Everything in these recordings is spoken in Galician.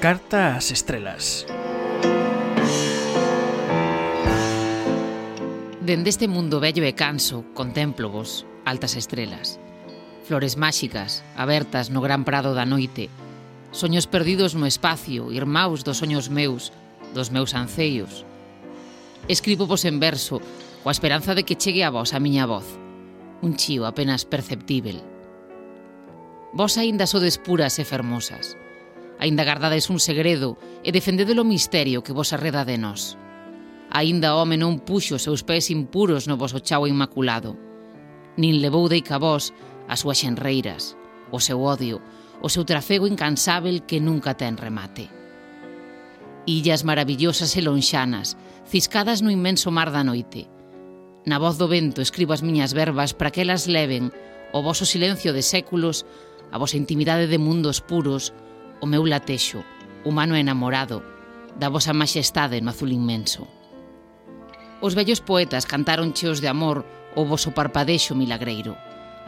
Carta ás Estrelas. Dende este mundo bello e canso, contemplo vos, altas estrelas. Flores máxicas, abertas no gran prado da noite. Soños perdidos no espacio, irmãos dos soños meus, dos meus anceios. Escribo vos en verso, coa esperanza de que chegue a vos a miña voz. Un chío apenas perceptível. Vos aínda sodes puras e fermosas Ainda gardades un segredo e defendede o misterio que vos arreda de nós. Ainda o home non puxo os seus pés impuros no voso chao inmaculado. Nin levou deica vos as súas xenreiras, o seu odio, o seu trafego incansável que nunca ten remate. Illas maravillosas e lonxanas, ciscadas no inmenso mar da noite. Na voz do vento escribo as miñas verbas para que elas leven o voso silencio de séculos, a vosa intimidade de mundos puros, o meu latexo, humano enamorado, da vosa majestade no azul inmenso. Os vellos poetas cantaron cheos de amor o voso parpadexo milagreiro,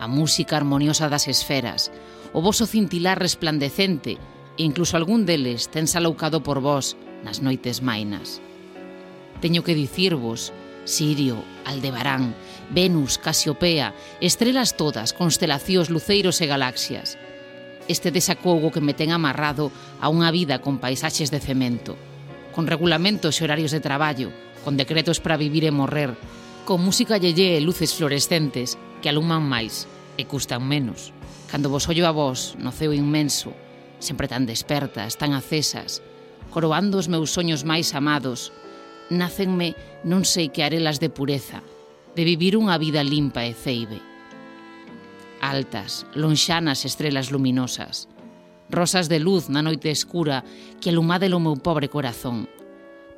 a música armoniosa das esferas, o voso cintilar resplandecente e incluso algún deles ten saloucado por vós nas noites mainas. Teño que dicirvos, Sirio, Aldebarán, Venus, Casiopea, estrelas todas, constelacións, luceiros e galaxias – este desacougo que me ten amarrado a unha vida con paisaxes de cemento, con regulamentos e horarios de traballo, con decretos para vivir e morrer, con música yeye e luces fluorescentes que aluman máis e custan menos. Cando vos ollo a vos, no ceo inmenso, sempre tan despertas, tan acesas, coroando os meus soños máis amados, nácenme non sei que arelas de pureza, de vivir unha vida limpa e ceibe altas, lonxanas estrelas luminosas, rosas de luz na noite escura que alumade o meu pobre corazón,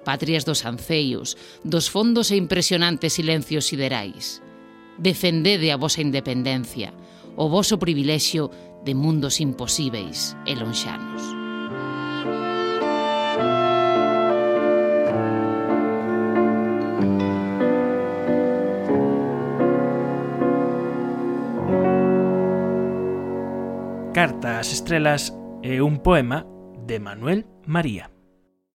patrias dos anceios, dos fondos e impresionantes silencios siderais. Defendede a vosa independencia, o voso privilexio de mundos imposíveis e lonxanos. Carta ás Estrelas é un poema de Manuel María.